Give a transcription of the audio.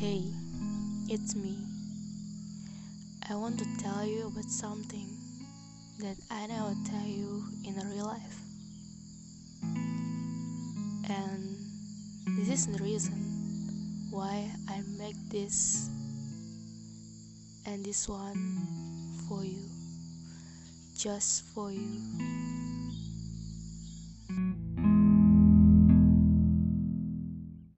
Hey, it's me. I want to tell you about something that I never tell you in real life. And this is the reason why I make this and this one for you. Just for you.